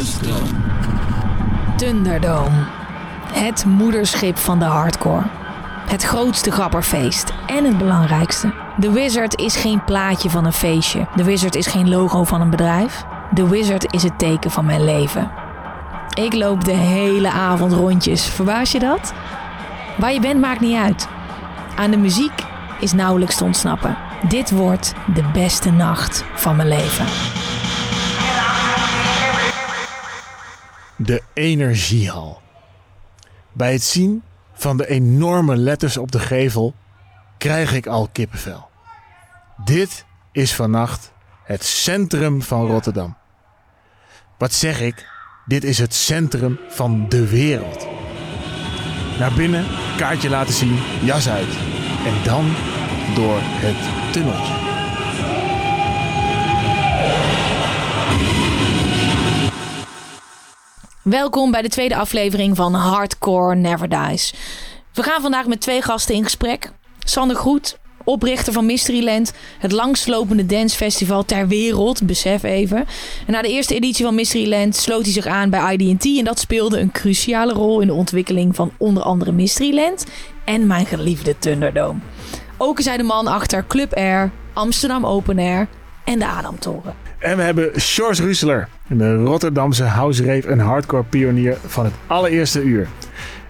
de stroom. Thunderdome. Het moederschip van de hardcore. Het grootste grapperfeest. En het belangrijkste. The Wizard is geen plaatje van een feestje. The Wizard is geen logo van een bedrijf. The Wizard is het teken van mijn leven. Ik loop de hele avond rondjes. Verbaas je dat? Waar je bent maakt niet uit. Aan de muziek is nauwelijks te ontsnappen. Dit wordt de beste nacht van mijn leven. De Energiehal. Bij het zien van de enorme letters op de gevel krijg ik al kippenvel. Dit is vannacht het centrum van Rotterdam. Wat zeg ik? Dit is het centrum van de wereld. Naar binnen, kaartje laten zien, jas uit. En dan door het tunneltje. Welkom bij de tweede aflevering van Hardcore Never Dies. We gaan vandaag met twee gasten in gesprek. Sander Groet, oprichter van Mysteryland, het langslopende dancefestival ter wereld, besef even. En na de eerste editie van Mysteryland sloot hij zich aan bij ID&T en dat speelde een cruciale rol in de ontwikkeling van onder andere Mysteryland en mijn geliefde Thunderdome. Ook is hij de man achter Club Air, Amsterdam Open Air en de Adamtoren. En we hebben Sjors Russeler, de Rotterdamse house en hardcore pionier van het allereerste uur.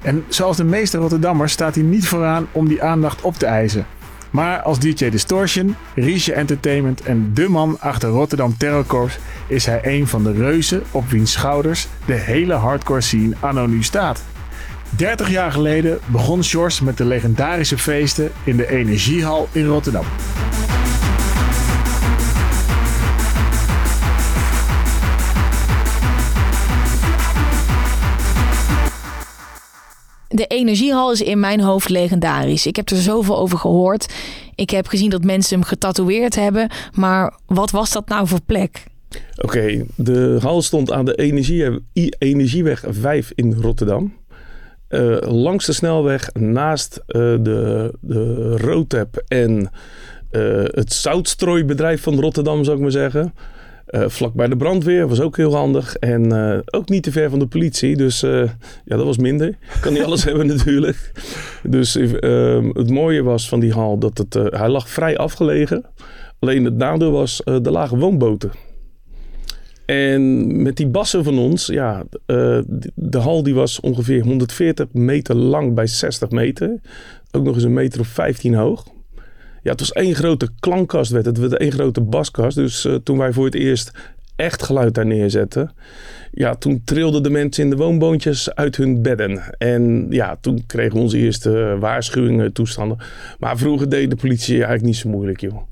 En zoals de meeste Rotterdammers staat hij niet vooraan om die aandacht op te eisen. Maar als DJ Distortion, Riesje Entertainment en de man achter Rotterdam Terror Corps is hij een van de reuzen op wiens schouders de hele hardcore scene anno nu staat. 30 jaar geleden begon Sjors met de legendarische feesten in de Energiehal in Rotterdam. De energiehal is in mijn hoofd legendarisch. Ik heb er zoveel over gehoord. Ik heb gezien dat mensen hem getatoeëerd hebben. Maar wat was dat nou voor plek? Oké, de hal stond aan de energie, Energieweg 5 in Rotterdam. Uh, langs de snelweg naast uh, de, de Rotep en uh, het zoutstrooibedrijf van Rotterdam, zou ik maar zeggen. Uh, vlak bij de brandweer was ook heel handig. En uh, ook niet te ver van de politie. Dus uh, ja, dat was minder. Kan niet alles hebben natuurlijk. Dus het mooie was van die hal dat het, hij lag vrij afgelegen. Alleen het nadeel was, de lage woonboten. En met die bassen van ons, ja, de hal die was ongeveer 140 meter lang bij 60 meter. Ook nog eens een meter of 15 hoog. Ja, het was één grote klankkast werd het. werd één grote baskast. Dus uh, toen wij voor het eerst echt geluid daar neerzetten. Ja, toen trilden de mensen in de woonboontjes uit hun bedden. En ja, toen kregen we onze eerste waarschuwingen, toestanden. Maar vroeger deed de politie eigenlijk niet zo moeilijk, joh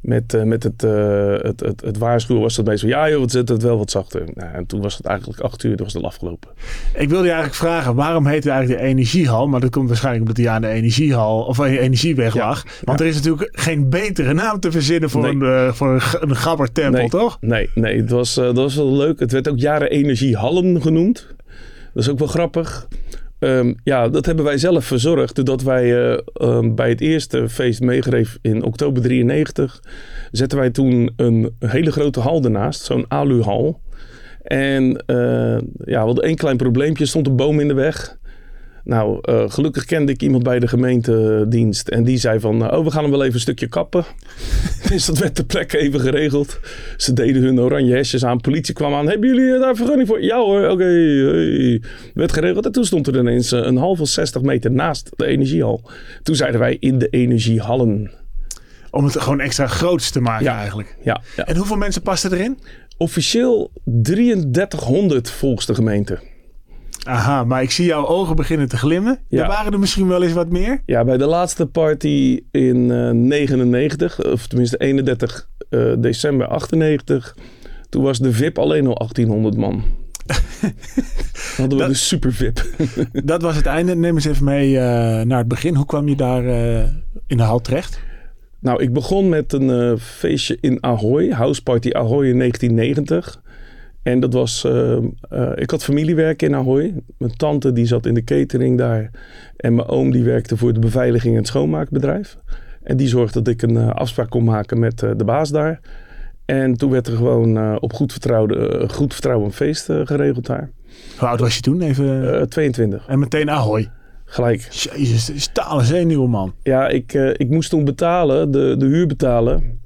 met, uh, met het, uh, het, het, het, waarschuwen was dat meestal ja joh, het zet het wel wat zachter. Nou, en toen was het eigenlijk acht uur, toen was het al afgelopen. Ik wilde je eigenlijk vragen, waarom heet het eigenlijk de energiehal? Maar dat komt waarschijnlijk omdat hij aan de energiehal of aan de energieweg ja, lag. Want ja. er is natuurlijk geen betere naam te verzinnen voor, nee. een, uh, voor een, een gabbertempel, nee, toch? Nee, nee het was, dat was wel leuk. Het werd ook jaren energiehallen genoemd. Dat is ook wel grappig. Um, ja, dat hebben wij zelf verzorgd. Doordat wij uh, um, bij het eerste feest meegereef in oktober 93, zetten wij toen een hele grote hal ernaast, zo'n aluhal. En uh, ja, we hadden één klein probleempje, stond een boom in de weg. Nou, uh, gelukkig kende ik iemand bij de gemeentedienst. En die zei van, oh, we gaan hem wel even een stukje kappen. dus dat werd ter plekke even geregeld. Ze deden hun oranje hesjes aan. Politie kwam aan. Hebben jullie daar vergunning voor? Ja hoor, oké. Okay, hey. Werd geregeld. En toen stond er ineens een halve 60 meter naast de energiehal. Toen zeiden wij in de energiehallen. Om het gewoon extra groots te maken ja, eigenlijk. Ja, ja. En hoeveel mensen pasten erin? Officieel 3300 volgens de gemeente. Aha, maar ik zie jouw ogen beginnen te glimmen. Ja. Er waren er misschien wel eens wat meer? Ja, bij de laatste party in uh, 99, of tenminste 31 uh, december 98, toen was de VIP alleen al 1800 man. hadden we dat, de super VIP. dat was het einde. Neem eens even mee uh, naar het begin. Hoe kwam je daar in de hal terecht? Nou, ik begon met een feestje in Ahoy, House Party Ahoy in 1990. En dat was, uh, uh, ik had familiewerk in Ahoy. Mijn tante die zat in de catering daar. En mijn oom die werkte voor de beveiliging en het schoonmaakbedrijf. En die zorgde dat ik een uh, afspraak kon maken met de baas daar. En toen werd er gewoon eh, op goed, vertrouwde, eh, goed vertrouwen een feest eh, geregeld daar. Hoe oud was je toen? Even... Eh, 22, en meteen ahoy. gelijk. Jezus, stalen zenuwen, man. Ja, ik, eh, ik moest toen betalen, de, de huur betalen.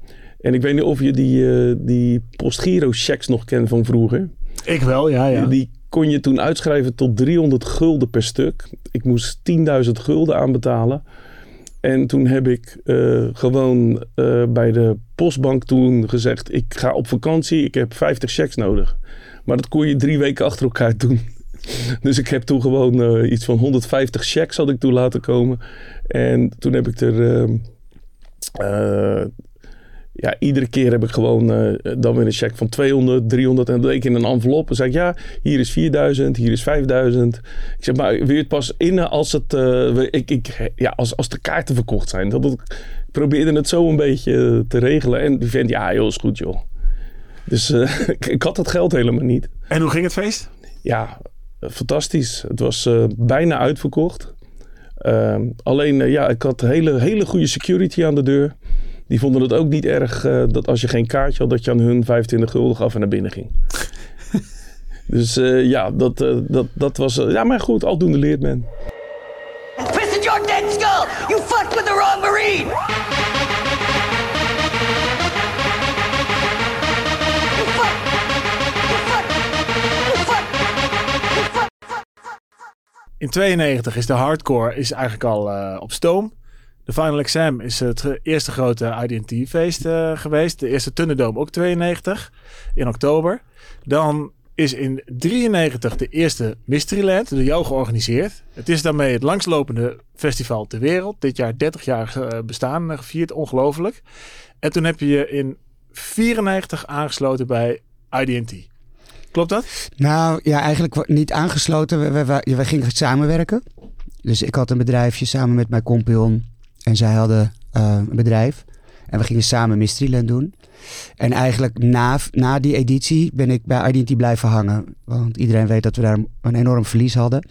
En ik weet niet of je die, eh, die postgiro-checks nog kent van vroeger. Ik wel, ja, ja. Die kon je toen uitschrijven tot 300 gulden per stuk. Ik moest 10.000 gulden aanbetalen. En toen heb ik eh, gewoon eh, bij de postbank toen gezegd... ik ga op vakantie, ik heb 50 checks nodig. Maar dat kon je drie weken achter elkaar doen. Dus ik heb toen gewoon iets van 150 checks had ik toen laten komen. En toen heb ik er... eh, ja, iedere keer heb ik gewoon eh, dan weer een check van 200, 300 en dan deed ik in een envelop. En zei ik, ja, hier is 4000, hier is 5000. Ik zeg, maar wil je het pas in als, het, eh, ik, ik, ja, als, als de kaarten verkocht zijn? Dat, ik probeerde het zo een beetje te regelen. En die vent, ja joh, is goed joh. Dus eh, ik, ik had dat geld helemaal niet. En hoe ging het feest? Ja, eh, fantastisch. Het was eh, bijna uitverkocht. Ehm, alleen, eh, ja, ik had hele, hele goede security aan de deur. Die vonden het ook niet erg eh, dat als je geen kaartje had, dat je aan hun 25 gulden gaf en naar binnen ging. dus eh, ja, dat, eh, dat, dat was... ja, maar goed, aldoende leert men. Your dead skull! You fucked with the wrong Marine! In 92 is de hardcore is eigenlijk al eh, op stoom. De Final Exam is het eerste grote IDT-feest eh, geweest. De eerste Thunderdome ook 92 in oktober. Dan is in 93 de eerste Mysteryland door jou georganiseerd. Het is daarmee het langslopende festival ter wereld. Dit jaar 30 jaar eh, bestaan eh, gevierd. Ongelooflijk. En toen heb je je in 94 aangesloten bij IDT. Klopt dat? Nou ja, eigenlijk niet aangesloten. We gingen samenwerken. Dus ik had een bedrijfje samen met mijn compagnon. En zij hadden eh, een bedrijf. En we gingen samen Mysteryland doen. En eigenlijk na, na die editie ben ik bij IDT blijven hangen. Want iedereen weet dat we daar een enorm verlies hadden.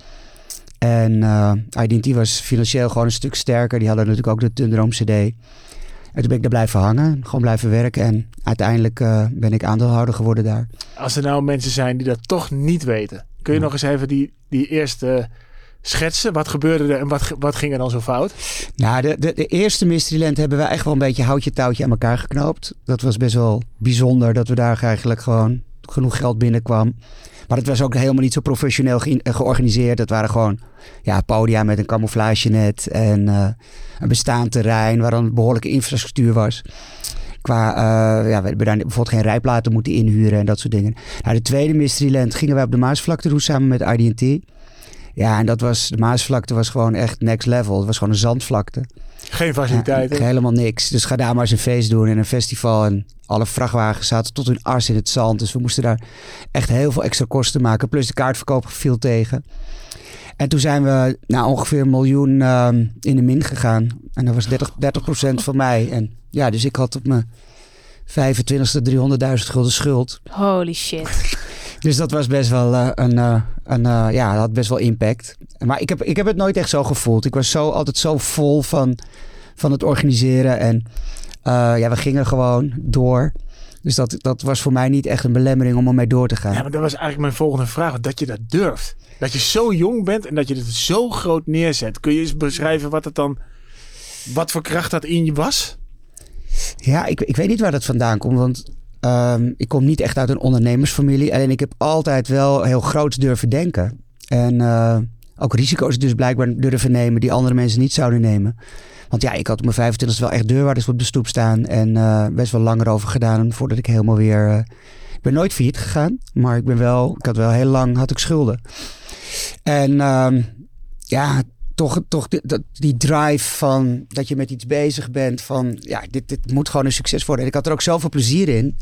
En eh IDT was financieel gewoon een stuk sterker. Die hadden natuurlijk ook de Thunderdome CD. En toen ben ik daar blijven hangen. Gewoon blijven werken. En uiteindelijk eh, ben ik aandeelhouder geworden daar. Als er nou mensen zijn die dat toch niet weten, kun je nog eens even die, die eerste schetsen? Wat gebeurde er en wat, wat ging er dan zo fout? Nou, de, de, de eerste Mysteryland hebben we echt wel een beetje houtje touwtje aan elkaar geknoopt. Dat was best wel bijzonder dat we daar eigenlijk gewoon genoeg geld binnenkwam. Maar het was ook helemaal niet zo professioneel eh, georganiseerd. Het waren gewoon ja, podia met een camouflagenet en eh, een bestaand terrein waar dan behoorlijke infrastructuur was. Qua, eh, ja, we hebben daar bijvoorbeeld geen rijplaten moeten inhuren en dat soort dingen. Nou, de tweede Mysteryland gingen wij op de Maasvlakte doen samen met IDT. Ja, en dat was, de Maasvlakte was gewoon echt next level. Het was gewoon een zandvlakte. Geen faciliteiten. Ja, helemaal niks. Dus ga daar maar eens een feest doen en een festival. En alle vrachtwagens zaten tot hun ars in het zand. Dus we moesten daar echt heel veel extra kosten maken. Plus de kaartverkoop viel tegen. En toen zijn we nou, ongeveer een miljoen ehm, in de min gegaan. En dat was 30, 30% van mij. En ja, dus ik had op mijn 25ste 300.000 gulden schuld. Holy shit. Dus dat was best wel eh, een, eh, een eh, ja, dat had best wel impact. Maar ik heb, ik heb het nooit echt zo gevoeld. Ik was zo, altijd zo vol van, van het organiseren. En eh, ja, we gingen gewoon door. Dus dat, dat was voor mij niet echt een belemmering om ermee door te gaan. Ja, maar dat was eigenlijk mijn volgende vraag. Dat je dat durft. Dat je zo jong bent en dat je het zo groot neerzet. Kun je eens beschrijven wat het dan... Wat voor kracht dat in je was? Ja, ik, ik weet niet waar dat vandaan komt. Want ehm, ik kom niet echt uit een ondernemersfamilie. Alleen ik heb altijd wel heel groot durven denken. En eh, ook risico's dus blijkbaar durven nemen die andere mensen niet zouden nemen. Want ja, ik had op mijn 25 wel echt deurwaarders op de stoep staan. En eh, best wel langer over gedaan voordat ik helemaal weer... eh, ik ben nooit failliet gegaan. Maar ik ben wel... Ik had wel heel lang had ik schulden. En ehm, ja, toch, toch die, die drive van dat je met iets bezig bent van ja, dit, dit moet gewoon een succes worden. En ik had er ook zoveel plezier in.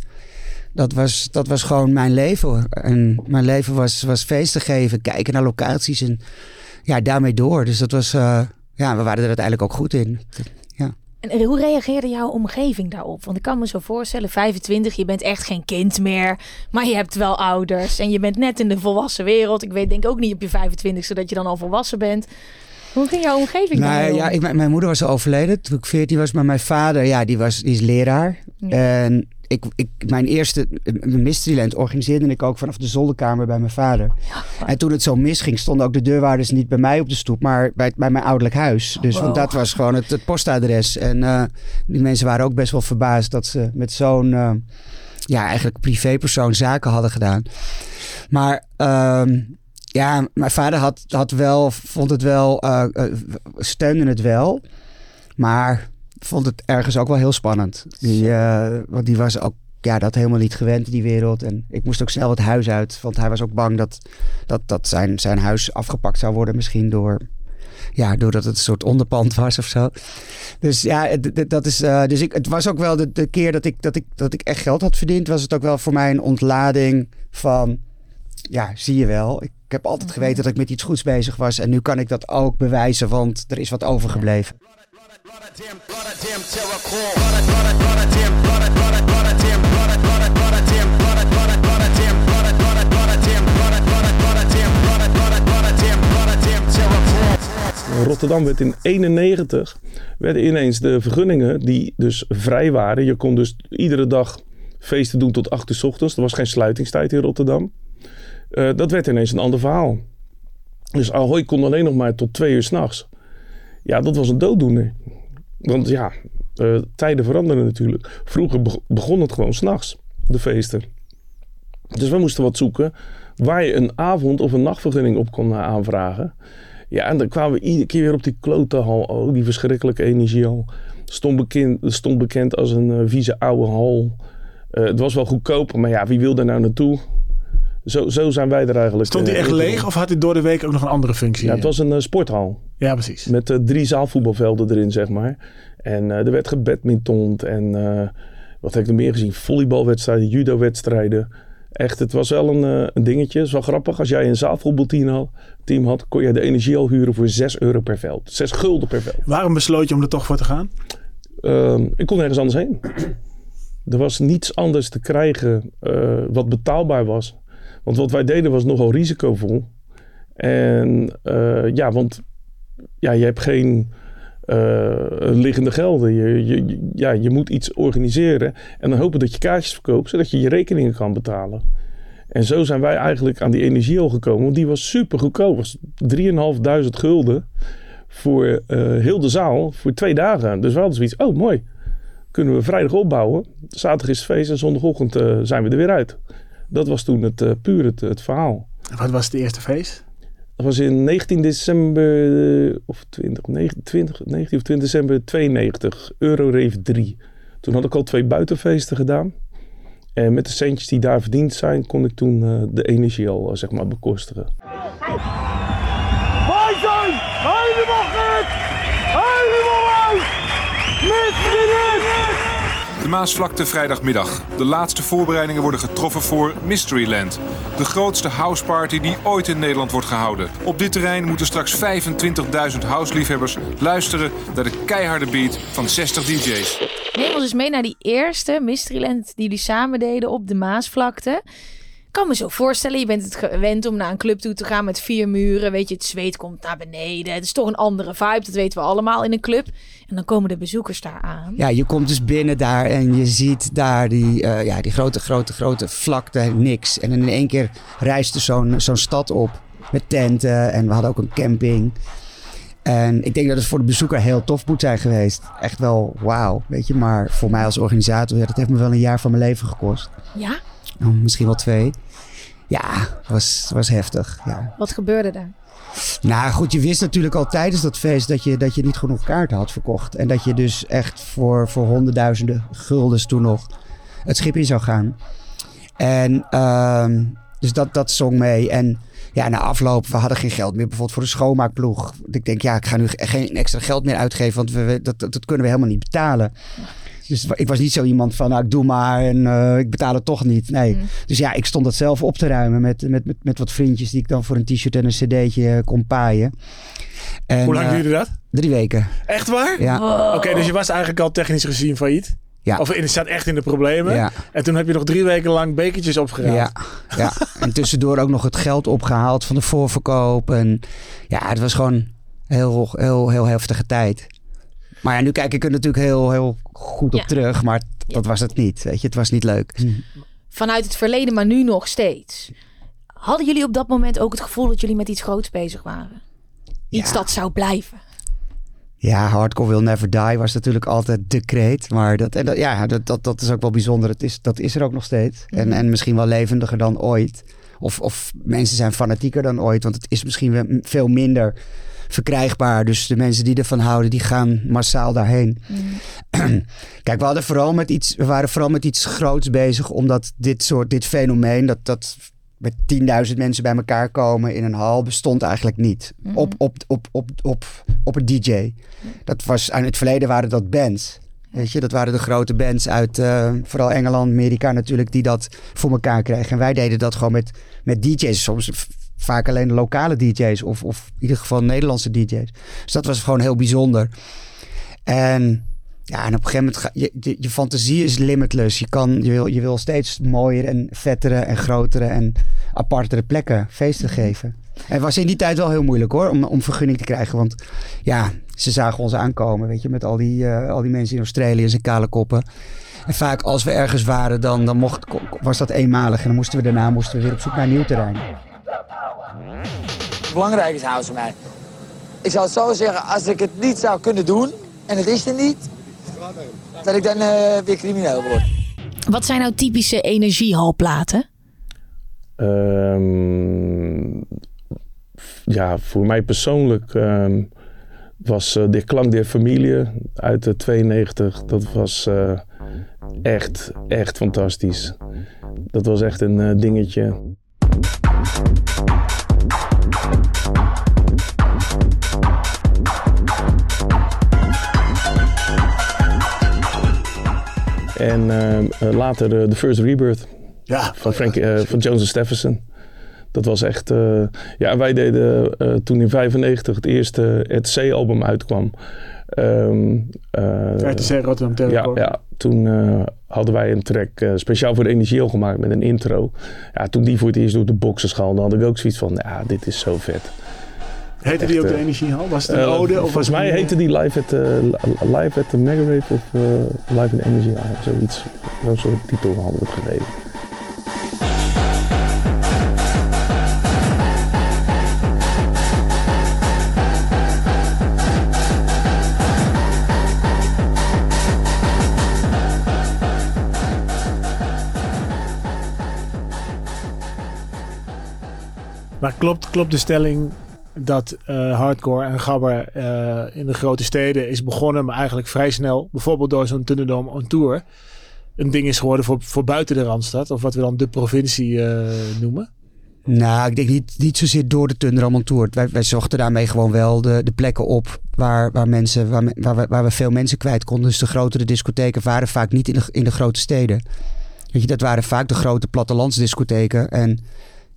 Dat was, dat was gewoon mijn leven. En mijn leven was, was feesten geven, kijken naar locaties en ja, daarmee door. Dus dat was, eh, ja, we waren er uiteindelijk ook goed in. Ja. En hoe reageerde jouw omgeving daarop? Want ik kan me zo voorstellen, 25, je bent echt geen kind meer. Maar je hebt wel ouders en je bent net in de volwassen wereld. Ik weet denk ook niet op je 25ste dat je dan al volwassen bent. Hoe ging jouw omgeving Nou, om? ja, ik, mijn- mijn moeder was al overleden toen ik 14 was, maar mijn vader, ja, die, was, die is leraar. Ja. En ik, ik, mijn eerste eh, Mysteryland organiseerde ik ook vanaf de zolderkamer bij mijn vader. En toen het zo misging, stonden ook de deurwaarders niet bij mij op de stoep, maar bij, bij mijn ouderlijk huis. Dus want dat was gewoon het, het postadres. En eh, die mensen waren ook best wel verbaasd dat ze met zo'n, eh, ja, eigenlijk privépersoon zaken hadden gedaan. Maar ehm, ja, mijn vader had, had wel, vond het wel, steunde het wel. Maar vond het ergens ook wel heel spannend. Die, eh, want die was ook ja, dat helemaal niet gewend, die wereld. En ik moest ook snel het huis uit. Want hij was ook bang dat, dat, dat zijn, zijn huis afgepakt zou worden. Misschien door... Ja, doordat het een soort onderpand was of zo. Dus ja, dat is. eh, dus ik, het was ook wel de, de keer dat ik, dat, ik, dat ik echt geld had verdiend. Was het ook wel voor mij een ontlading van. Ja, zie je wel. Ik heb altijd geweten dat ik met iets goeds bezig was. En nu kan ik dat ook bewijzen, want er is wat overgebleven. Rotterdam werd in 91 werden ineens de vergunningen die dus vrij waren. Je kon dus iedere dag feesten doen tot 8 uur 's ochtends. Er was geen sluitingstijd in Rotterdam. Eh, dat werd ineens een ander verhaal. Dus Ahoy kon alleen nog maar tot 2 uur s'nachts. Ja, dat was een dooddoener. Want ja, eh, tijden veranderen natuurlijk. Vroeger beg- begon het gewoon s'nachts, de feesten. Dus we moesten wat zoeken waar je een avond- of een nachtvergunning op kon eh, aanvragen. Ja, en dan kwamen we iedere keer weer op die klote hal. Oh, die verschrikkelijke energiehal. Stond bekend, stond bekend als een eh, vieze oude hal. Het was wel goedkoop, maar ja, wie wil daar nou naartoe? Zo, zo zijn wij er eigenlijk. Stond die eh, echt leeg of had hij door de week ook nog een andere functie? Ja, het was een eh, sporthal. Ja, precies. Met eh, drie zaalvoetbalvelden erin, zeg maar. En er werd gebadmintond en wat heb ik er meer gezien? Volleybalwedstrijden, judo-wedstrijden. Echt, het was wel een, een dingetje. Het is wel grappig. Als jij een zaalvoetbalteam had, team had, kon je de energie al huren voor 6 euro per veld. 6 gulden per veld. Waarom besloot je om er toch voor te gaan? Ehm, ik kon nergens anders heen. Er was niets anders te krijgen wat betaalbaar was. Want wat wij deden was nogal risicovol. En eh, ja, want ja, je hebt geen eh, liggende gelden. Je, je, ja, je moet iets organiseren en dan hopen dat je kaartjes verkoopt, zodat je je rekeningen kan betalen. En zo zijn wij eigenlijk aan die energie al gekomen, want die was super goedkoop. was 3.500 gulden voor eh, heel de zaal voor twee dagen. Dus we hadden zoiets, oh mooi, kunnen we vrijdag opbouwen. Zaterdag is het feest en zondagochtend zijn we er weer uit. Dat was toen het, eh, puur het, het verhaal. Wat was het eerste feest? Dat was in 19 december eh, of 20, 19, 20, 19 of 20 december 92, Eurorave 3. Toen had ik al twee buitenfeesten gedaan. En met de centjes die daar verdiend zijn, kon ik toen eh, de energie al zeg maar bekostigen. Wij zijn helemaal gek! Helemaal uit! Met De Maasvlakte vrijdagmiddag. De laatste voorbereidingen worden getroffen voor Mysteryland. De grootste houseparty die ooit in Nederland wordt gehouden. Op dit terrein moeten straks 25.000 houseliefhebbers luisteren naar de keiharde beat van 60 DJ's. Neem ons eens mee naar die eerste Mysteryland die jullie samen deden op de Maasvlakte. Ik kan me zo voorstellen, je bent het gewend om naar een club toe te gaan met vier muren. Weet je, het zweet komt naar beneden. Het is toch een andere vibe, dat weten we allemaal in een club. En dan komen de bezoekers daar aan. Ja, je komt dus binnen daar en je ziet daar die, eh, ja, die grote, grote, grote vlakte, niks. En in één keer reist er zo'n zo'n stad op met tenten en we hadden ook een camping. En ik denk dat het voor de bezoeker heel tof moet zijn geweest. Echt wel wauw, weet je. Maar voor mij als organisator, ja, dat heeft me wel een jaar van mijn leven gekost. Ja? Oh, misschien wel twee. Ja, was, was heftig, ja. Wat gebeurde er? Nou goed, je wist natuurlijk al tijdens dat feest dat je, dat je niet genoeg kaarten had verkocht. En dat je dus echt voor, voor honderdduizenden guldens toen nog het schip in zou gaan. En ehm, dus dat, dat zong mee. En ja, na afloop, we hadden geen geld meer bijvoorbeeld voor de schoonmaakploeg. Ik denk, ja, ik ga nu geen extra geld meer uitgeven, want we, we- dat, dat, dat kunnen we helemaal niet betalen. Dus ik was niet zo iemand van, nou, ik doe maar en eh, ik betaal het toch niet. Nee. Dus ja, ik stond dat zelf op te ruimen met, met, met, met wat vriendjes die ik dan voor een t-shirt en een cd'tje kon paaien. En, Hoe lang eh, duurde dat? Drie weken. Echt waar? Ja. Oké, dus je was eigenlijk al technisch gezien failliet? Ja. Of je staat echt in de problemen? Ja. En toen heb je nog drie weken lang bekertjes opgeruimd? Ja, ja, en tussendoor ook nog het geld opgehaald van de voorverkoop. En ja, het was gewoon heel, heel, heel heftige tijd. Maar ja, nu kijk ik er natuurlijk heel, heel goed op Ja. terug. Maar dat was het niet. Weet je, het was niet leuk. Vanuit het verleden, maar nu nog steeds. Hadden jullie op dat moment ook het gevoel dat jullie met iets groots bezig waren? Iets Ja. dat zou blijven. Ja, Hardcore Will Never Die was natuurlijk altijd de kreet. Maar dat, en dat, ja, dat, dat, dat is ook wel bijzonder. Het is, dat is er ook nog steeds. En, en misschien wel levendiger dan ooit. Of, of mensen zijn fanatieker dan ooit. Want het is misschien wel veel minder verkrijgbaar. Dus de mensen die ervan houden, die gaan massaal daarheen. Kijk, we, hadden vooral met iets, we waren vooral met iets groots bezig. Omdat dit soort, dit fenomeen, dat, dat met 10.000 mensen bij elkaar komen in een hal, bestond eigenlijk niet. Op, op, op, op, op, op een DJ. Dat was, in het verleden waren dat bands. Weet je, dat waren de grote bands uit eh, vooral Engeland, Amerika natuurlijk, die dat voor elkaar kregen. En wij deden dat gewoon met, met DJ's. Soms vaak alleen lokale DJ's of, of in ieder geval Nederlandse DJ's. Dus dat was gewoon heel bijzonder. En ja, en op een gegeven moment, ga, je, je, je fantasie is limitless. Je, kan, je, wil, je wil steeds mooier en vettere en grotere en apartere plekken feesten geven. En het was in die tijd wel heel moeilijk hoor, om, om vergunning te krijgen. Want ja, ze zagen ons aankomen, weet je, met al die, eh, al die mensen in Australië en zijn kale koppen. En vaak als we ergens waren, dan, dan mocht, was dat eenmalig. En dan moesten we daarna moesten we weer op zoek naar een nieuw terrein. Belangrijk is house voor mij. Ik zou het zo zeggen, als ik het niet zou kunnen doen en het is er niet, dat ik dan eh, weer crimineel word. Wat zijn nou typische energiehalplaten? Ehm, ja, voor mij persoonlijk ehm, was eh, de klank der familie uit de 92. Dat was eh, echt, echt fantastisch. Dat was echt een dingetje. En ehm, eh, later de The First Rebirth Ja, van, Frank, eh, van Jones Stephenson. Dat was echt... eh, ja, wij deden eh, toen in 95 het eerste RTC-album uitkwam. Ehm, eh, RTC Rotterdam ja, Telekom. ja, toen eh, hadden wij een track eh, speciaal voor de Energieel gemaakt met een intro. Ja, toen die voor het eerst door de boxen schaalde, had ik ook zoiets van, ja, dit is zo vet. Heette die ook de eh, Energiehal? Was het een Eh, ode? Of volgens was het mij heette die Live at, eh, live at the Mega Rave of Live in the Energy Hall. Zoiets, zo'n soort titel hadden we het gegeven. Maar klopt, klopt de stelling dat eh, hardcore en gabber eh, in de grote steden is begonnen, maar eigenlijk vrij snel, bijvoorbeeld door zo'n Thunderdome on Tour, een ding is geworden voor, voor buiten de Randstad, of wat we dan de provincie eh, noemen? Nou, ik denk niet, niet zozeer door de Thunderdome Tour. Wij, wij zochten daarmee gewoon wel de, de plekken op waar, waar, mensen, waar, waar, we, waar we veel mensen kwijt konden. Dus de grotere discotheken waren vaak niet in de, in de grote steden. Weet je, dat waren vaak de grote plattelandsdiscotheken. En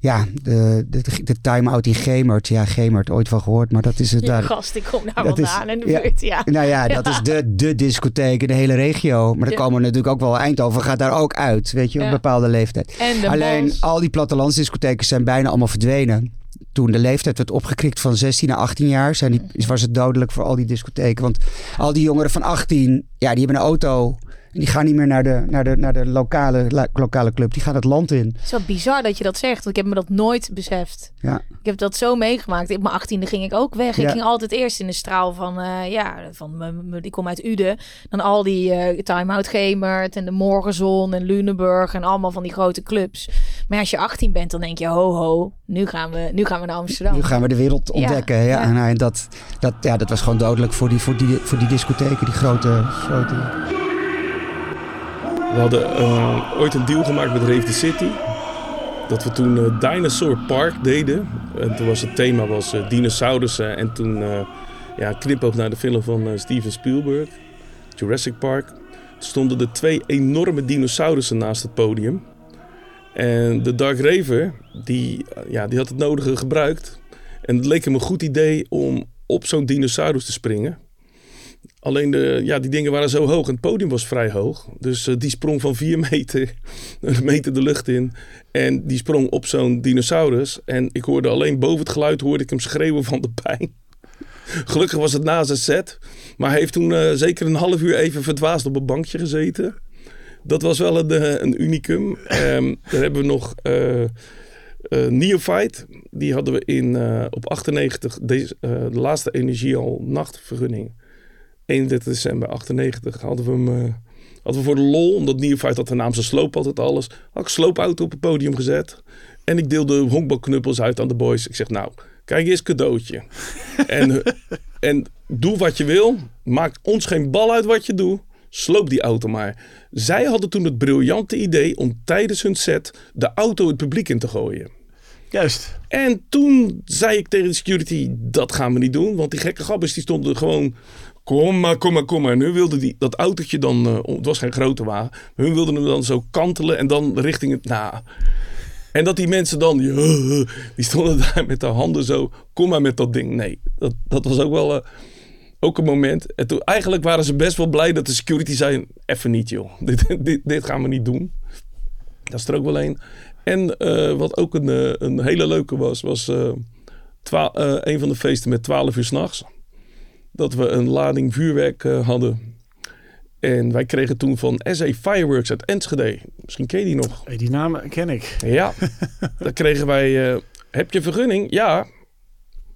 ja, de, de, de time-out in Gemert. Ja, Gemert, ooit van gehoord, maar dat is het daar. gast, ik kom daar vandaan in de ja. buurt, ja. Nou ja, dat is de, de discotheek in de hele regio. Maar er Ja. komen natuurlijk ook wel Eindhoven gaat daar ook uit, weet je, op een bepaalde leeftijd. En Alleen al die plattelandsdiscotheken zijn bijna allemaal verdwenen. Toen de leeftijd werd opgekrikt van 16 naar 18 jaar, zijn die, was het dodelijk voor al die discotheken. Want al die jongeren van 18, ja, die hebben een auto. En die gaan niet meer naar de, naar de, naar de lokale, la- lokale club. Die gaan het land in. Het is wel bizar dat je dat zegt, want ik heb me dat nooit beseft. Ja. Ik heb dat zo meegemaakt. Op mijn achttiende ging ik ook weg. Ik ging altijd eerst in de straal van, eh, ja, van ik kom uit Uden. Dan al die eh Time Out Gemert en de Morgenzon en Lunenburg en allemaal van die grote clubs. Maar als je 18 bent, dan denk je, ho ho, nu gaan we, nu gaan we naar Amsterdam. Nu gaan we de wereld ontdekken. Ja, ja. En, eh, dat, dat, ja, dat was gewoon dodelijk voor die, voor die, voor die discotheken, die grote, grote. We hadden eh, ooit een deal gemaakt met Rave the City. Dat we toen eh, Dinosaur Park deden. En toen was het thema was eh, dinosaurussen. En toen ja, knipoog naar de film van Steven Spielberg. Jurassic Park. Stonden er twee enorme dinosaurussen naast het podium. En de Dark Raver, die, ja, die had het nodige gebruikt. En het leek hem een goed idee om op zo'n dinosaurus te springen. Alleen de, ja, die dingen waren zo hoog het podium was vrij hoog. Dus eh, die sprong van 4 meter, een meter de lucht in. En die sprong op zo'n dinosaurus. En ik hoorde alleen boven het geluid hoorde ik hem schreeuwen van de pijn. Gelukkig was het na zijn set. Maar hij heeft toen eh, zeker een half uur even verdwaasd op een bankje gezeten. Dat was wel een, eh, een unicum. Ehm dan hebben we nog eh, Neophyte. Die hadden we in, op 98, deze, de laatste energiehal nachtvergunning. 31 december 98 hadden we hem... eh, hadden we voor de lol, omdat Neophyte had de naam zijn sloop altijd alles. Had ik sloopauto op het podium gezet. En ik deelde honkbalknuppels uit aan de boys. Ik zeg nou, kijk eens cadeautje. en, eh, en doe wat je wil. Maakt ons geen bal uit wat je doet. Sloop die auto maar. Zij hadden toen het briljante idee om tijdens hun set de auto het publiek in te gooien. Juist. En toen zei ik tegen de security, dat gaan we niet doen. Want die gekke gabbers die stonden gewoon, kom maar, kom maar, kom maar. En hun wilden die, dat autootje dan, eh, het was geen grote wagen. Hun wilden hem dan zo kantelen en dan richting het, nou... En dat die mensen dan, die, stonden daar met de handen zo, kom maar met dat ding. Nee, dat, dat was ook wel eh, ook een moment. En toen, eigenlijk waren ze best wel blij dat de security zei, even niet joh, dit, dit, dit gaan we niet doen. Dat is er ook wel een. En eh, wat ook een, een hele leuke was, was een van de feesten met 12 uur s'nachts. Dat we een lading vuurwerk eh, hadden. En wij kregen toen van SA Fireworks uit Enschede. Misschien ken je die nog. Hey, die naam ken ik. Ja, dan kregen wij... eh, heb je vergunning? Ja.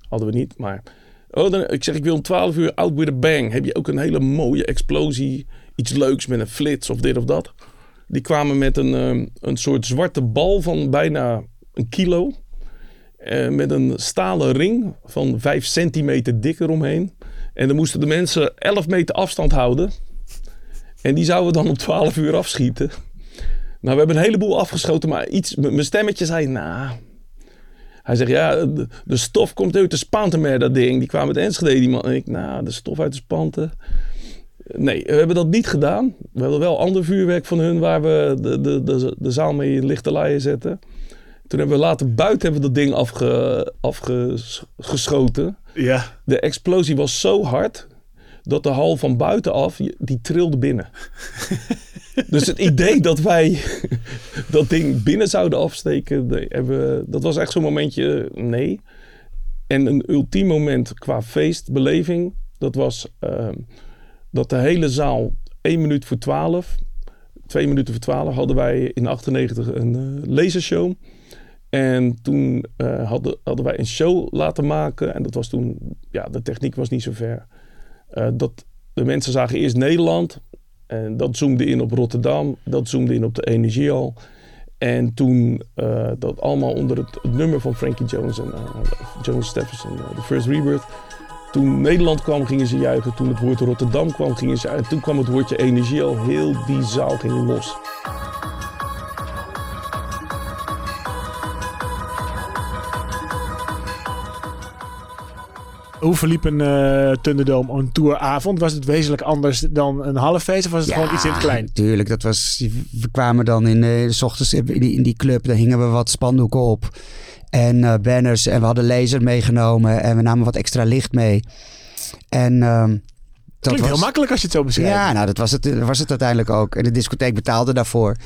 Hadden we niet, maar... Oh, dan, ik zeg, ik wil om 12 uur out with a bang. Heb je ook een hele mooie explosie? Iets leuks met een flits of dit of dat? Die kwamen met een, een soort zwarte bal van bijna een kilo. Eh, met een stalen ring van 5 centimeter dik eromheen. En dan moesten de mensen 11 meter afstand houden. En die zouden we dan om 12 uur afschieten. Nou, we hebben een heleboel afgeschoten, maar iets, mijn stemmetje zei, nou... Hij zegt, ja, de, stof komt uit de spanten meer, dat ding. Die kwam uit Enschede, die man. En ik, nou, de stof uit de spanten. Nee, we hebben dat niet gedaan. We hadden wel ander vuurwerk van hun waar we de, de, de, de zaal mee in lichte laaien zetten. Toen hebben we later buiten hebben dat ding afge, afgeschoten. Ja. De explosie was zo hard dat de hal van buitenaf, die trilde binnen. dus het idee dat wij dat ding binnen zouden afsteken, nee, hebben, dat was echt zo'n momentje, nee. En een ultiem moment qua feestbeleving, dat was ehm, dat de hele zaal één minuut voor twaalf, twee minuten voor twaalf, hadden wij in 98 een eh, lasershow. En toen eh, hadden, hadden wij een show laten maken. En dat was toen, ja, de techniek was niet zo ver. Eh, dat de mensen zagen eerst Nederland. En dat zoomde in op Rotterdam. Dat zoomde in op de Energiehal. En toen eh, dat allemaal onder het, nummer van Frankie Jones en Jones Stephenson, The First Rebirth. Toen Nederland kwam, gingen ze juichen. Toen het woord Rotterdam kwam, gingen ze. En toen kwam het woordje Energiehal. Heel die zaal ging los. Hoe verliep een eh Thunderdome, een touravond? Was het wezenlijk anders dan een halffeest of was het gewoon iets in het klein? Tuurlijk, dat was. We kwamen dan in eh, s ochtends in die, in die club, daar hingen we wat spandoeken op. En eh, banners. En we hadden laser meegenomen. En we namen wat extra licht mee. En ehm, dat Klinkt was, heel makkelijk als je het zo beschrijft. Ja, nou, dat was het, was het uiteindelijk ook. En de discotheek betaalde daarvoor.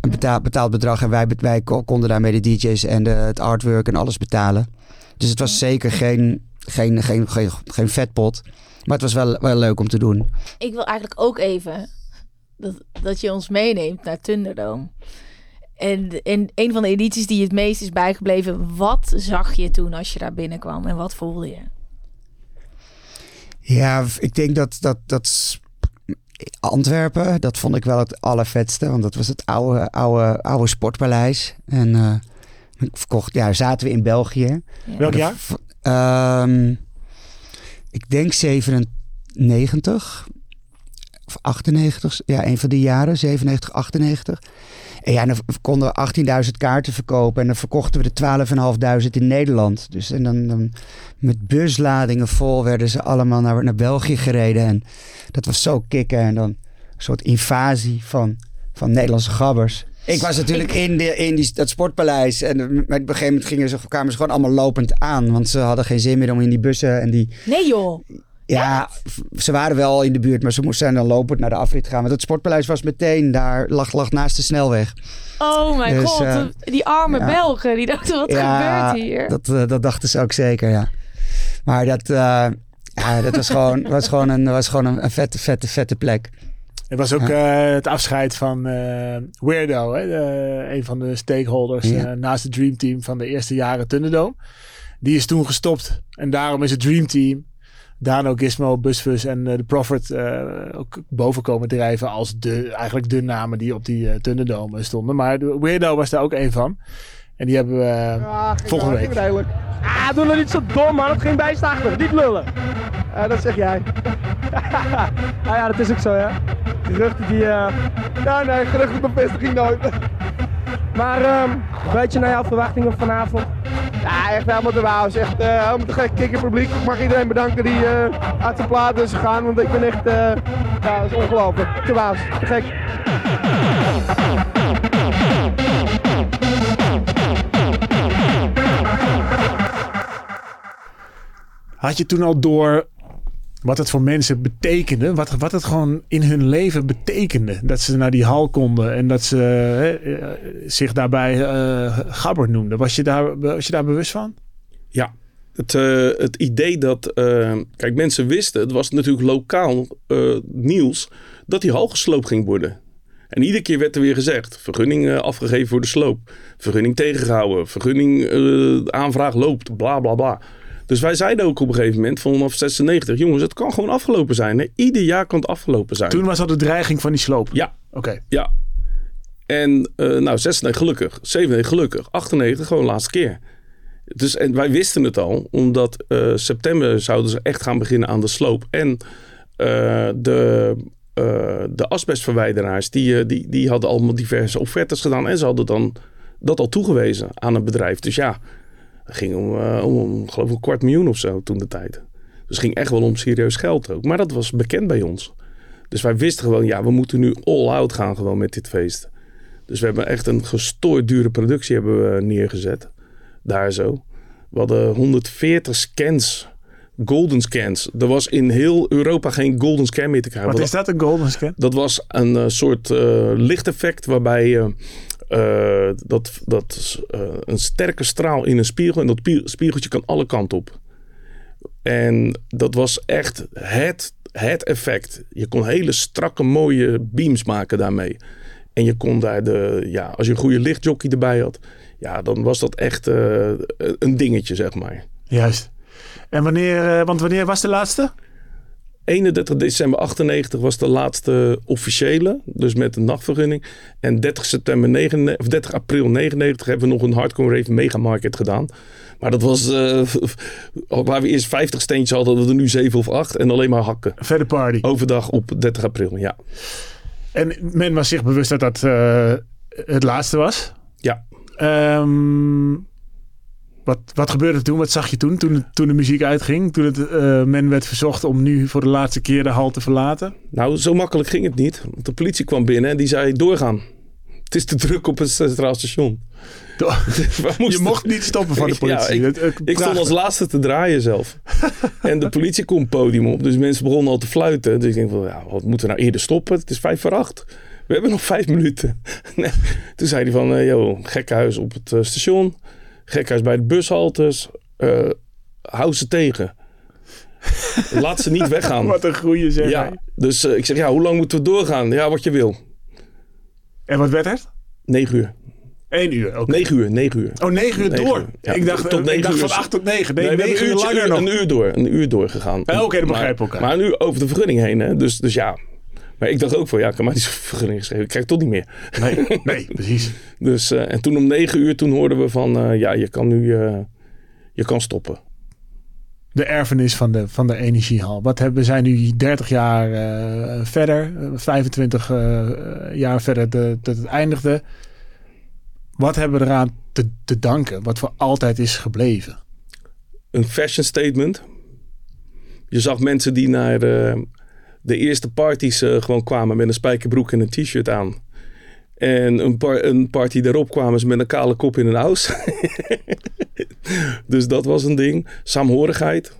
Een betaal, betaald bedrag. En wij, wij ko- konden daarmee de DJ's en de, het artwork en alles betalen. Dus het was zeker geen, geen, geen, geen, geen vetpot. Maar het was wel, wel leuk om te doen. Ik wil eigenlijk ook even dat, dat je ons meeneemt naar Thunderdome. En in een van de edities die het meest is bijgebleven, wat zag je toen als je daar binnenkwam en wat voelde je? Ja, ik denk dat, dat, dat Antwerpen, dat vond ik wel het allervetste. Want dat was het oude, oude, oude sportpaleis. En eh, ik verkocht, ja, zaten we in België. Welk jaar? Ehm, ik denk 97 of 98. Ja, een van die jaren, 97, 98. En ja, dan konden we 18.000 kaarten verkopen. En dan verkochten we de 12.500 in Nederland. Dus en dan, met busladingen vol werden ze allemaal naar, naar België gereden. En dat was zo kicken. En dan een soort invasie van, van Nederlandse gabbers. Ik was natuurlijk in, de, in die, dat sportpaleis. En op een gegeven moment gingen ze, kwamen ze gewoon allemaal lopend aan. Want ze hadden geen zin meer om in die bussen en die... Nee joh, Ja, ze waren wel in de buurt, maar ze moesten dan lopend naar de afrit gaan. Want het sportpaleis was meteen daar, lag, lag naast de snelweg. oh mijn Dus, god, eh, die arme ja. Belgen, die dachten wat ja, gebeurt hier? Dat, eh, dat dachten ze ook zeker, ja. Maar dat, eh, ja, dat was gewoon, was gewoon, een, was gewoon een, een vette, vette, vette plek. Het was ook eh, het afscheid van eh, Weirdo, hè, de- een van de stakeholders Ja. eh, naast het Dream Team van de eerste jaren Thunderdome. Die is toen gestopt. En daarom is het Dream Team, Dano, Gizmo, Busfus en de Prophet eh, ook boven komen drijven als de, eigenlijk de namen die op die Thunderdome stonden. Maar Weirdo was daar ook een van. En die hebben we volgende week. Redelijk. Ah, doe nou niet zo dom, man. Het ging bijstachtig. Niet lullen. Eh, dat zeg jij. ah ja, dat is ook zo, ja. Geruchten die... eh Ja, nee, geruchten bevestiging nooit. maar, ehm, een beetje naar jouw verwachtingen vanavond. Ja, echt helemaal de wauw. is echt eh, helemaal te gek. Kikker publiek. Ik mag iedereen bedanken die eh, uit zijn plaat is gegaan. Want ik ben echt... eh, ja, dat is ongelooflijk. Te wauw. Te gek. Had je toen al door wat het voor mensen betekende? Wat, wat het gewoon in hun leven betekende? Dat ze naar die hal konden en dat ze hè, eh, zich daarbij eh gabber noemden. Was je, daar, was je daar bewust van? Ja, het, eh, het idee dat... kijk, mensen wisten, het was natuurlijk lokaal nieuws... dat die hal gesloopt ging worden. En iedere keer werd er weer gezegd... vergunning afgegeven voor de sloop. Vergunning tegengehouden. Vergunning aanvraag loopt. Bla, bla, bla. Dus wij zeiden ook op een gegeven moment vanaf 96... jongens, het kan gewoon afgelopen zijn. Hè? Ieder jaar kan het afgelopen zijn. Toen was dat de dreiging van die sloop. Ja, Oké. ja. En eh nou, 96 gelukkig, 97 gelukkig, 98 gewoon laatste keer. Dus en wij wisten het al, omdat eh, september zouden ze echt gaan beginnen aan de sloop. En eh, de, de asbestverwijderaars, die, die, die hadden allemaal diverse offertes gedaan. En ze hadden dan dat al toegewezen aan een bedrijf. Dus ja, het ging om, eh, om, om geloof ik een kwart miljoen of zo toen de tijd. Dus het ging echt wel om serieus geld ook. Maar dat was bekend bij ons. Dus wij wisten gewoon, ja, we moeten nu all out gaan gewoon met dit feest. Dus we hebben echt een gestoord dure productie hebben we neergezet. Daar zo. We hadden 140 scans. Golden scans. Er was in heel Europa geen golden scan meer te krijgen. Wat is dat, een golden scan? dat was een eh, soort eh, lichteffect waarbij eh, dat, dat eh, een sterke straal in een spiegel en dat pie- spiegeltje kan alle kanten op. En dat was echt het, het effect. Je kon hele strakke mooie beams maken daarmee. En je kon daar de, ja, als je een goede lichtjockey erbij had, ja, dan was dat echt eh, een dingetje, zeg maar. Juist. En wanneer, want wanneer was de laatste? 31 december 98 was de laatste officiële, dus met een nachtvergunning. En 30, september 99, of 30 april 99 hebben we nog een hardcore rave megamarket gedaan. Maar dat was, eh, waar we eerst 50 steentjes hadden, hadden we er nu 7 of 8 en alleen maar hakken. Verder party. Overdag op 30 april, ja. En men was zich bewust dat dat eh, het laatste was. Ja, Ehm, wat, wat gebeurde er toen? Wat zag je toen? Toen, de muziek uitging? Toen het, eh, men werd verzocht om nu voor de laatste keer de hal te verlaten? nou zo makkelijk ging het niet. Want de politie kwam binnen en die zei doorgaan. Het is te druk op het centraal station. Je mocht niet stoppen van de politie. Ja, ik, ik stond als laatste te draaien zelf. en de politie komt het podium op. Dus mensen begonnen al te fluiten. Dus ik denk van, ja, wat moeten we nou eerder stoppen? Het is vijf voor acht. We hebben nog vijf minuten. Nee. Toen zei hij van, eh joh, gekkenhuis op het eh, station. Gekkenhuis bij de bushaltes. Eh, hou ze tegen. Laat ze niet weggaan. Wat een goeie zeg. ja, hij. dus eh, ik zeg, ja, hoe lang moeten we doorgaan? Ja, wat je wil. En wat werd het? Negen uur. Eén uur. Oké. Negen uur, negen uur. Oh, negen uur Negen door. uur. Ja, ik dacht, tot ik negen dacht uur. van acht tot negen. Nee, Nee, we hebben negen een, uur uurtje, langer nog. een uur door. Een uur doorgegaan. Ah, oké, dan Maar- begrijpen we elkaar. Maar nu over de vergunning heen. Hè? Dus, dus ja. Maar ik dacht ook van ja, ik kan maar die vergunning geschreven. Ik krijg toch niet meer. Nee, nee, precies. Dus, eh, en toen om negen uur toen hoorden we van eh, ja, je kan nu eh, je kan stoppen. De erfenis van de, van de energiehal. Wat hebben, we zijn nu 30 jaar verder. eh, 25 eh, jaar verder de- dat het eindigde. Wat hebben we eraan te, te danken? Wat voor altijd is gebleven? Een fashion statement. Je zag mensen die naar eh, de eerste parties eh, gewoon kwamen met een spijkerbroek en een t-shirt aan. En een, par- een party daarop kwamen ze met een kale kop in een aus. dus dat was een ding. Saamhorigheid.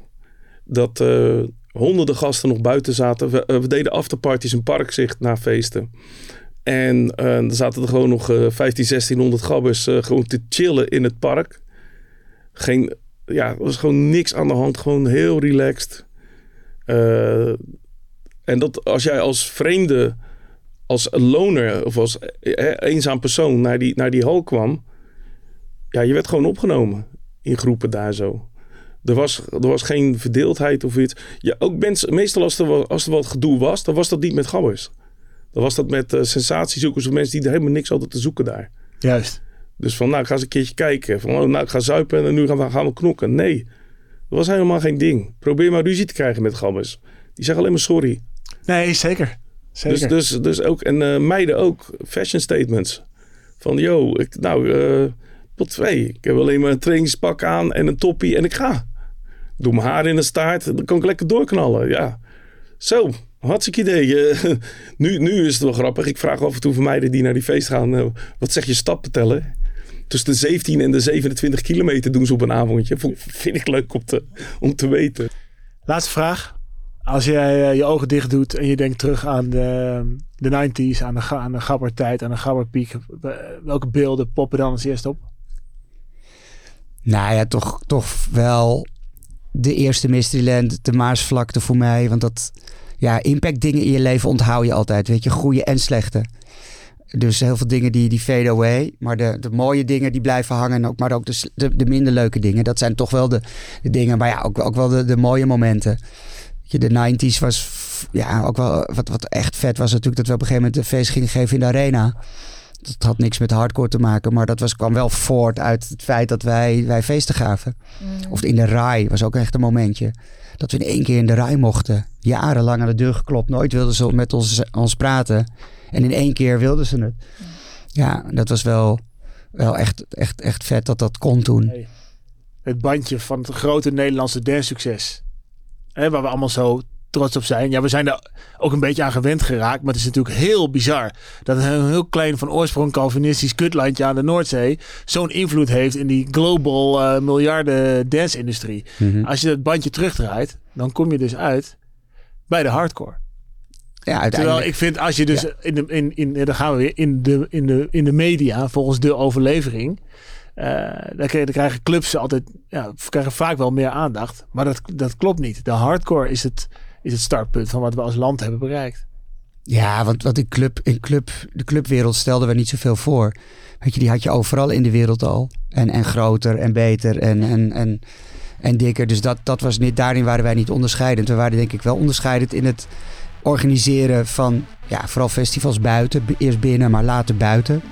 Dat eh, honderden gasten nog buiten zaten. We, eh, we deden afterparties in parkzicht na feesten. En er zaten er gewoon nog eh 15, 1600 gabbers gewoon te chillen in het park. Geen, ja, er was gewoon niks aan de hand. Gewoon heel relaxed. En dat als jij als vreemde als loner of als eh, eenzaam persoon naar die, naar die hal kwam, ja, je werd gewoon opgenomen in groepen daar zo. Er was, er was geen verdeeldheid of iets. Ja, ook mensen, meestal als er, wat, als er wat gedoe was, dan was dat niet met gabbers. Dan was dat met uh, sensatiezoekers of mensen die er helemaal niks hadden te zoeken daar. Juist. Dus van, nou, ik ga eens een keertje kijken. Van, oh, nou, ik ga zuipen en nu gaan we, gaan we knokken. Nee, dat was helemaal geen ding. Probeer maar ruzie te krijgen met gabbers. Die zeggen alleen maar sorry. Nee, zeker. zeker. Dus, dus, dus ook, en uh, meiden ook, fashion statements. Van, yo, ik, nou, uh, pot twee. Ik heb alleen maar een trainingspak aan en een toppie en ik ga. Doe mijn haar in de staart, dan kan ik lekker doorknallen. Ja, zo, hartstikke idee. Uh, nu, nu is het wel grappig. Ik vraag af en toe van meiden die naar die feest gaan, wat zeg je stappen tellen? Tussen de 17 en de 27 kilometer doen ze op een avondje. Vind ik leuk om te, om te weten. Laatste vraag. Als jij uh, je ogen dicht doet en je denkt terug aan de, de 90s, aan de, aan de gabbertijd, aan de gabberpiek. Welke beelden poppen dan als eerst op? Nou ja, toch, toch wel de eerste Mysteryland, de Maasvlakte voor mij. Want dat, ja, impact dingen in je leven onthoud je altijd. Weet je, goede en slechte. Dus heel veel dingen die, die fade away. Maar de, de mooie dingen die blijven hangen. Ook, maar ook de, de, de minder leuke dingen. Dat zijn toch wel de, de dingen. Maar ja, ook, ook wel de, de mooie momenten. Je, de 90s was ja, ook wel wat, wat echt vet was natuurlijk dat we op een gegeven moment een feest gingen geven in de arena. Dat had niks met hardcore te maken, maar dat was, kwam wel voort uit het feit dat wij, wij feesten gaven. Mm. Of in de RAI was ook echt een momentje. Dat we in één keer in de RAI mochten. Jarenlang aan de deur geklopt. Nooit wilden ze met ons, ons praten. En in één keer wilden ze het. Ja, dat was wel, wel echt, echt, echt vet dat dat kon toen. Hey, het bandje van het grote Nederlandse dance succes. Hè, waar we allemaal zo trots op zijn. Ja, we zijn er ook een beetje aan gewend geraakt. Maar het is natuurlijk heel bizar dat een heel klein van oorsprong Calvinistisch kutlandje aan de Noordzee zo'n invloed heeft in die global uh, miljarden dance-industrie. Mm -hmm. Als je dat bandje terugdraait, dan kom je dus uit bij de hardcore. Ja, Terwijl ik vind als je dus ja. in de in, in dan gaan we weer in de in de in de media volgens de overlevering. Krijgen, dan krijgen clubs altijd ja, krijgen vaak wel meer aandacht. Maar dat, dat klopt niet. De hardcore is het, is het startpunt van wat we als land hebben bereikt. Ja, want wat in, club, in club, de clubwereld stelden we niet zoveel voor. Weet je, die had je overal in de wereld al. En, en groter en beter en, en, en, en dikker. Dus dat, dat was niet, daarin waren wij niet onderscheidend. We waren denk ik wel onderscheidend in het organiseren van ja, vooral festivals buiten. Eerst binnen, maar later buiten.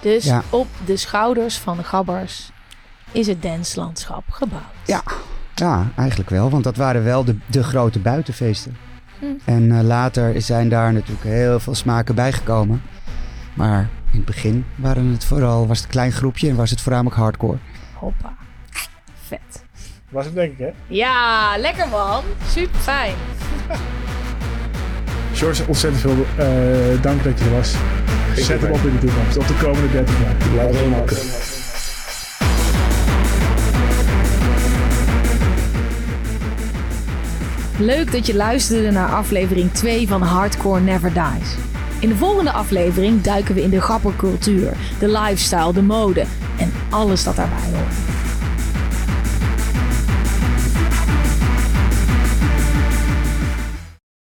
Dus ja. op de schouders van de gabbers is het danslandschap gebouwd. Ja, ja, eigenlijk wel. Want dat waren wel de, de grote buitenfeesten. Hm. En uh, later zijn daar natuurlijk heel veel smaken bijgekomen. Maar in het begin waren het vooral, was het een klein groepje en was het voornamelijk hardcore. Hoppa. Vet. Was het denk ik, hè? Ja, lekker man. Super fijn. George, ontzettend veel uh, dank dat je er was. Zet hem op in de toekomst. Op de komende 30 jaar. Leuk dat je luisterde naar aflevering 2 van Hardcore Never Dies. In de volgende aflevering duiken we in de grappercultuur, de lifestyle, de mode en alles dat daarbij hoort.